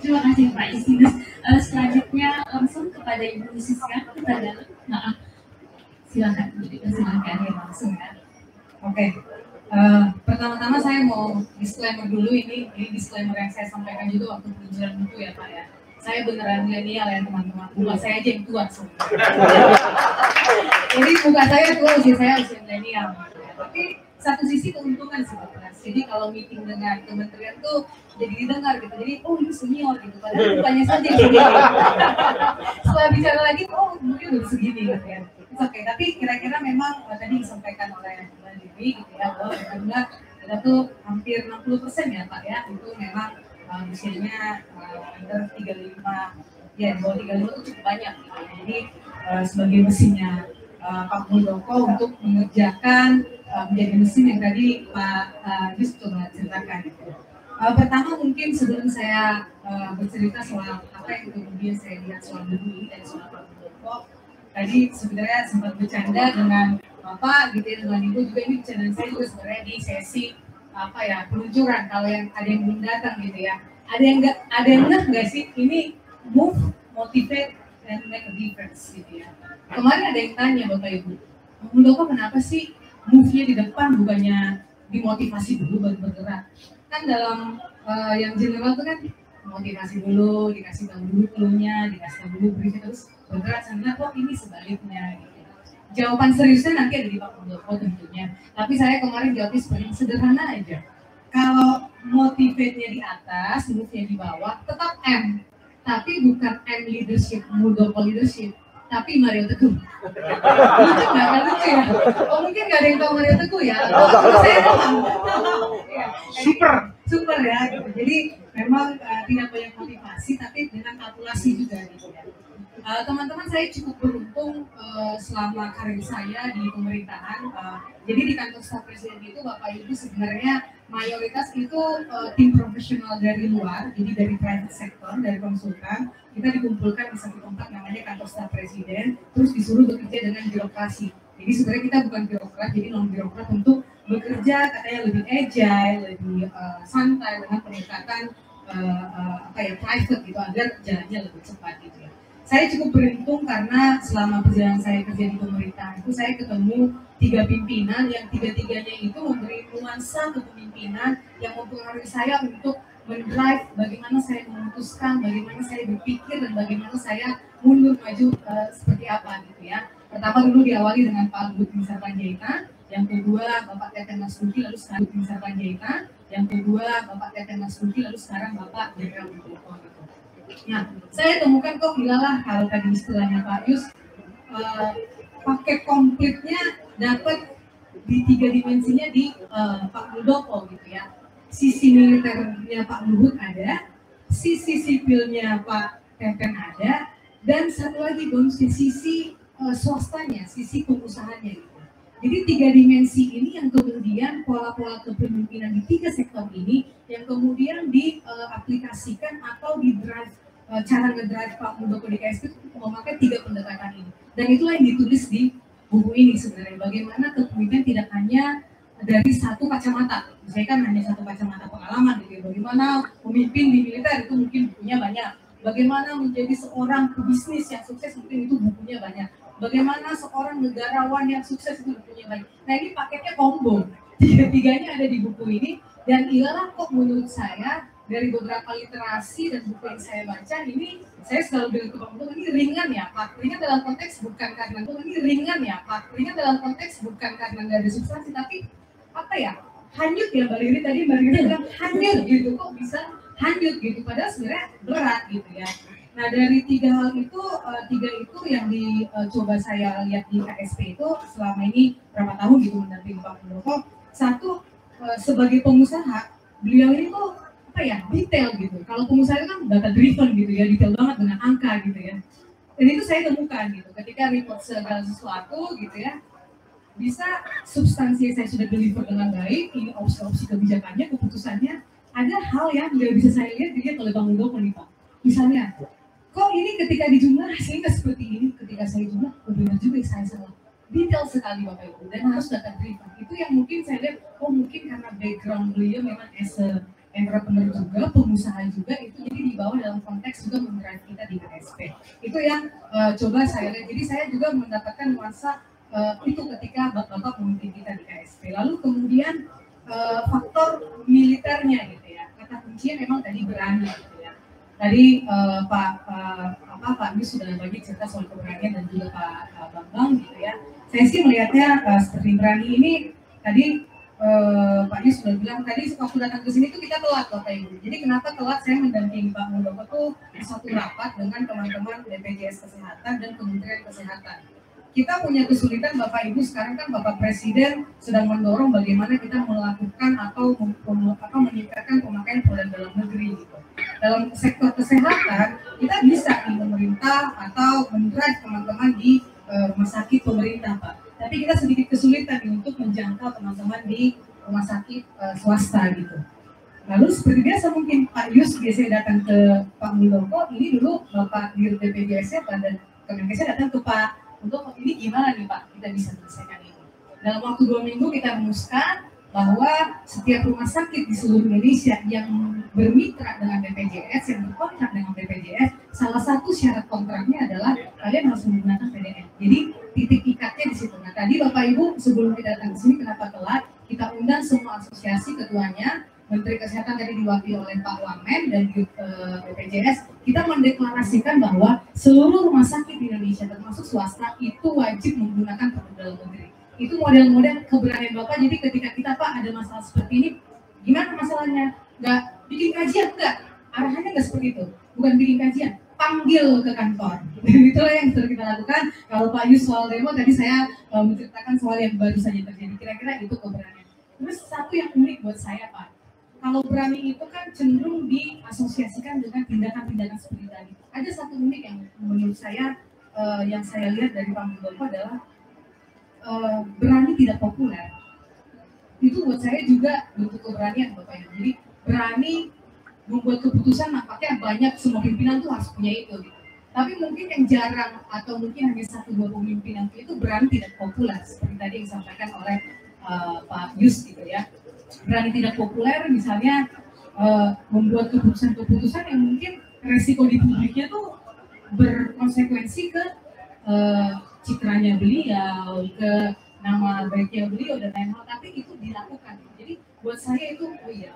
Terima kasih Pak Isinus. Uh, selanjutnya langsung kepada Ibu Siska. Kita dalam. Maaf. Silakan. Silakan ya langsung ya. Oke. Okay. Uh, eh, pertama-tama saya mau disclaimer dulu ini, ini disclaimer yang saya sampaikan juga waktu peluncuran buku ya Pak ya. Saya beneran milenial ya teman-teman. Bukan saya aja yang tua sebenarnya. Jadi bukan saya tua, usia saya usia milenial. Tapi satu sisi keuntungan sih Pak. Jadi kalau meeting dengan kementerian tuh jadi didengar gitu. Jadi oh ini senior gitu. Padahal bukannya saja. Setelah bicara lagi, oh mungkin udah segini gitu ya. Oke, okay. tapi kira-kira memang uh, tadi disampaikan oleh Mbak Dewi gitu ya bahwa benar kita tuh hampir 60 persen ya Pak ya itu memang uh, usianya uh, under 35 ya bawah 35 itu cukup banyak gitu. Jadi uh, sebagai mesinnya uh, Pak Muldoko untuk mengerjakan uh, menjadi mesin yang tadi Pak uh, Yus coba ceritakan. Uh, pertama mungkin sebelum saya uh, bercerita soal apa yang kemudian saya lihat soal bumi dan soal Pak Muldoko tadi sebenarnya sempat bercanda dengan bapak gitu ya dengan ibu juga. Ini bercanda saya juga sebenarnya di sesi apa ya peluncuran. Kalau yang ada yang belum datang gitu ya. Ada yang nggak ada yang nggak nggak sih? Ini move motivate and make a difference gitu ya. Kemarin ada yang tanya bapak ibu Muldoko kenapa sih move-nya di depan bukannya dimotivasi dulu baru bergerak. Kan dalam uh, yang general itu kan motivasi dulu dikasih tahu dulu clue-nya dikasih tahu dulu briefnya terus bergerak sana kok ini sebaliknya gitu. jawaban seriusnya nanti ada di Pak Muldoko tentunya. Tapi saya kemarin jawabnya seperti sederhana aja. Kalau motivate-nya di atas move-nya di bawah tetap M. Tapi bukan M leadership Muldoko leadership tapi Mario Teguh. Lucu nggak? Nggak lucu ya? Oh mungkin nggak ada yang tahu Mario Teguh ya? Oh, saya paham. Super. Super ya. Gitu. Jadi memang uh, tidak banyak motivasi, tapi dengan kalkulasi juga gitu ya. Eh, teman-teman uh, saya cukup beruntung uh, selama karir saya di pemerintahan. Uh, jadi di kantor staf presiden itu Bapak Ibu sebenarnya mayoritas itu uh, tim profesional dari luar, jadi dari private sector, dari konsultan. Kita dikumpulkan di satu tempat namanya kantor staf presiden, terus disuruh bekerja dengan birokrasi. Jadi sebenarnya kita bukan birokrat, jadi non birokrat untuk bekerja katanya lebih agile, lebih uh, santai dengan peningkatan uh, uh, apa ya private gitu agar jalannya lebih cepat gitu ya saya cukup beruntung karena selama perjalanan saya kerja di pemerintahan itu saya ketemu tiga pimpinan yang tiga-tiganya itu memberi nuansa kepemimpinan yang mempengaruhi saya untuk mendrive bagaimana saya memutuskan, bagaimana saya berpikir dan bagaimana saya mundur maju uh, seperti apa gitu ya. Pertama dulu diawali dengan Pak Luhut Binsar Panjaitan, yang kedua Bapak Teten Mas lalu sekarang Binsar Panjaitan, yang kedua Bapak Teten Mas lalu sekarang Bapak Jenderal Muldoko. Nah, saya temukan kok hilalah kalau tadi istilahnya Pak Yus uh, paket komplitnya dapat di tiga dimensinya di uh, Pak Muldoko gitu ya. Sisi militernya Pak Luhut ada, sisi sipilnya Pak Teten ada, dan satu lagi bonusnya sisi uh, swastanya, sisi pengusahanya gitu. Jadi tiga dimensi ini yang kemudian pola-pola kepemimpinan di tiga sektor ini yang kemudian diaplikasikan uh, atau di drive uh, cara ngedrive Pak Muldoko di KSP memakai tiga pendekatan ini. Dan itulah yang ditulis di buku ini sebenarnya. Bagaimana kepemimpinan tidak hanya dari satu kacamata. Saya kan hanya satu kacamata pengalaman gitu. Ya. Bagaimana pemimpin di militer itu mungkin bukunya banyak. Bagaimana menjadi seorang pebisnis yang sukses mungkin itu bukunya banyak bagaimana seorang negarawan yang sukses itu punya baik. Nah ini paketnya combo, tiga-tiganya ada di buku ini. Dan ialah kok menurut saya dari beberapa literasi dan buku yang saya baca ini saya selalu bilang ke Pak ini ringan ya Pak. Ringan dalam konteks bukan karena ini ringan ya Pak. Ringan dalam konteks bukan karena nggak ada substansi tapi apa ya? Hanyut ya Mbak Riri tadi Mbak Riri bilang hanyut gitu. Kok bisa hanyut gitu? Padahal sebenarnya berat gitu ya Nah dari tiga hal itu, uh, tiga itu yang dicoba uh, saya lihat di KSP itu selama ini berapa tahun gitu mendampingi Pak Muldoko. Satu uh, sebagai pengusaha, beliau ini tuh apa ya detail gitu. Kalau pengusaha itu kan data driven gitu ya, detail banget dengan angka gitu ya. Dan itu saya temukan gitu, ketika report segala sesuatu gitu ya, bisa substansi saya sudah deliver dengan baik, ini opsi-opsi kebijakannya, keputusannya, ada hal yang nggak bisa saya lihat dilihat oleh Bang Muldoko nih Pak. Misalnya, kok ini ketika dijumlah hasilnya seperti ini ketika saya jumlah oh benar juga saya salah detail sekali bapak ibu dan harus data driven itu yang mungkin saya lihat oh mungkin karena background beliau memang as a entrepreneur juga, pengusaha juga itu jadi dibawa dalam konteks juga mendrive kita di KSP. Itu yang uh, coba saya lihat. Jadi saya juga mendapatkan nuansa uh, itu ketika bapak-bapak memimpin kita di KSP. Lalu kemudian uh, faktor militernya gitu ya. Kata kuncinya memang tadi berani ya. Tadi uh, Pak uh, apa Pak Yus sudah banyak cerita soal keberanian dan juga Pak uh, Bambang gitu ya. Saya sih melihatnya uh, seperti berani ini tadi uh, Pak Yus sudah bilang tadi waktu datang ke sini tuh kita telat Bapak Ibu. Jadi kenapa telat saya mendampingi Pak Muldoko tuh satu rapat dengan teman-teman BPJS Kesehatan dan Kementerian Kesehatan. Kita punya kesulitan Bapak Ibu sekarang kan Bapak Presiden sedang mendorong bagaimana kita melakukan atau atau meningkatkan pemakaian produk dalam negeri. Dalam sektor kesehatan kita bisa di pemerintah atau mendrive teman-teman di uh, rumah sakit pemerintah Pak tapi kita sedikit kesulitan untuk menjangkau teman-teman di rumah sakit uh, swasta gitu. Lalu seperti biasa mungkin Pak Yus biasanya datang ke Pak Muldoko, ini dulu Bapak Dir BPJS pada Kemenkesnya datang ke Pak untuk ini gimana nih Pak kita bisa menyelesaikan ini. Dalam waktu dua minggu kita rumuskan bahwa setiap rumah sakit di seluruh Indonesia yang bermitra dengan BPJS, yang berkontrak dengan BPJS, salah satu syarat kontraknya adalah kalian harus menggunakan PDN. Jadi titik ikatnya di situ. Nah tadi Bapak Ibu sebelum kita datang ke sini kenapa telat? Kita undang semua asosiasi ketuanya, Menteri Kesehatan tadi diwakili oleh Pak Wamen dan uh, BPJS, kita mendeklarasikan bahwa seluruh rumah sakit di Indonesia termasuk swasta itu wajib menggunakan produk dalam negeri itu model-model keberanian Bapak. Jadi ketika kita Pak ada masalah seperti ini, gimana masalahnya? Gak bikin kajian enggak? Arahannya enggak seperti itu. Bukan bikin kajian, panggil ke kantor. Dan itulah yang sudah kita lakukan. Kalau Pak Yus soal demo tadi saya uh, menceritakan soal yang baru saja terjadi. Kira-kira itu keberanian. Terus satu yang unik buat saya Pak, kalau berani itu kan cenderung diasosiasikan dengan tindakan-tindakan seperti tadi. Ada satu unik yang menurut saya uh, yang saya lihat dari Pak Muldoko adalah uh, berani tidak populer. Itu buat saya juga bentuk keberanian bapak ibu jadi berani membuat keputusan nampaknya banyak semua pimpinan tuh harus punya itu gitu. tapi mungkin yang jarang atau mungkin hanya satu dua pemimpinan itu berani tidak populer seperti tadi yang disampaikan oleh uh, Pak Yus gitu ya. Berani tidak populer misalnya uh, membuat keputusan-keputusan yang mungkin resiko di publiknya tuh berkonsekuensi ke uh, citranya beliau, ke nama baiknya beliau dan lain hal, tapi itu dilakukan. Jadi buat saya itu, oh iya,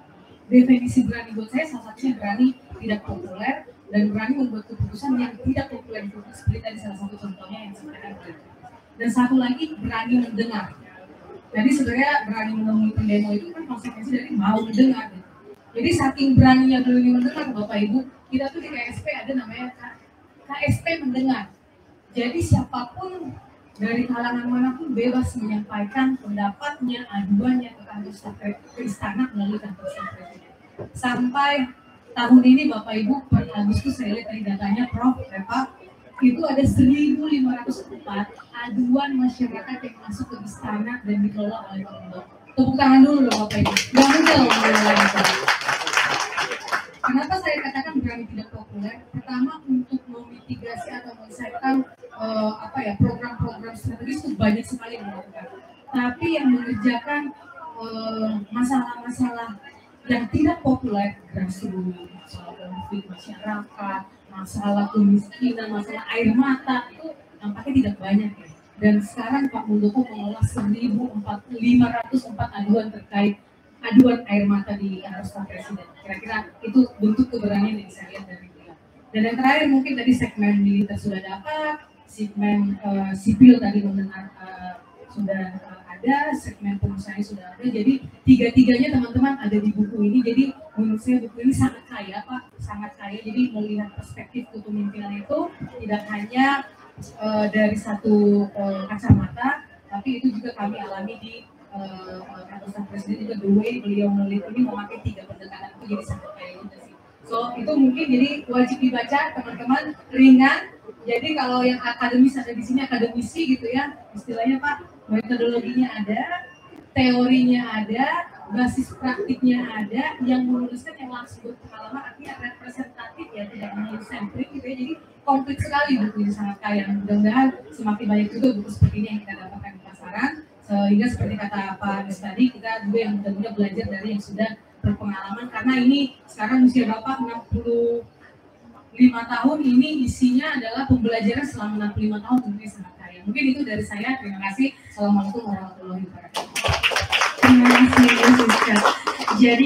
definisi berani buat saya salah satunya berani tidak populer dan berani membuat keputusan yang tidak populer seperti tadi salah satu contohnya yang sebenarnya dan satu lagi berani mendengar. Jadi sebenarnya berani menemui pendemo itu kan konsekuensi dari mau mendengar. Jadi saking beraninya berani mendengar Bapak Ibu, kita tuh di KSP ada namanya KSP mendengar. Jadi siapa pun dari kalangan mana pun bebas menyampaikan pendapatnya, aduannya ke kantor staf ke istana melalui kantor staf. Sampai tahun ini Bapak Ibu per Agustus saya lihat dari datanya Prof. Eva itu ada 1.504 aduan masyarakat yang masuk ke istana dan dikelola oleh Pak Tepuk tangan dulu loh Bapak Ibu. Gak mudah loh banyak sekali dilakukan. Tapi yang mengerjakan eh, masalah-masalah uh, yang tidak populer, grassroots, masalah konflik masyarakat, masalah kemiskinan, masalah air mata itu nampaknya tidak banyak ya. Dan sekarang Pak Muldoko mengolah 1.504 aduan terkait aduan air mata di kantor presiden. Kira-kira itu bentuk keberanian yang saya lihat dari beliau. Dan yang terakhir mungkin tadi segmen militer sudah dapat, segmen uh, sipil tadi mendengar uh, sudah uh, ada, segmen pengusaha sudah ada. Jadi tiga-tiganya teman-teman ada di buku ini. Jadi menurut saya buku ini sangat kaya Pak, sangat kaya. Jadi melihat perspektif kepemimpinan itu tidak hanya uh, dari satu uh, kacamata, tapi itu juga kami alami di uh, presiden juga the way beliau meneliti ini memakai tiga pendekatan itu jadi sangat kaya juga sih. So itu mungkin jadi wajib dibaca teman-teman ringan jadi kalau yang akademis ada di sini akademisi gitu ya, istilahnya Pak, metodologinya ada, teorinya ada, basis praktiknya ada, yang menuliskan yang langsung berpengalaman artinya representatif ya, tidak hanya sampling gitu ya. Jadi komplit sekali buku ini sangat kaya. Mudah-mudahan semakin banyak juga buku seperti ini yang kita dapatkan di pasaran. Sehingga seperti kata Pak Anies tadi, kita juga yang mudah-mudahan belajar dari yang sudah berpengalaman karena ini sekarang usia Bapak 65 tahun ini isinya adalah pembelajaran selama 65 tahun tentunya sangat kaya. Mungkin itu dari saya. Terima kasih. Assalamualaikum warahmatullahi wabarakatuh. Terima kasih. Jadi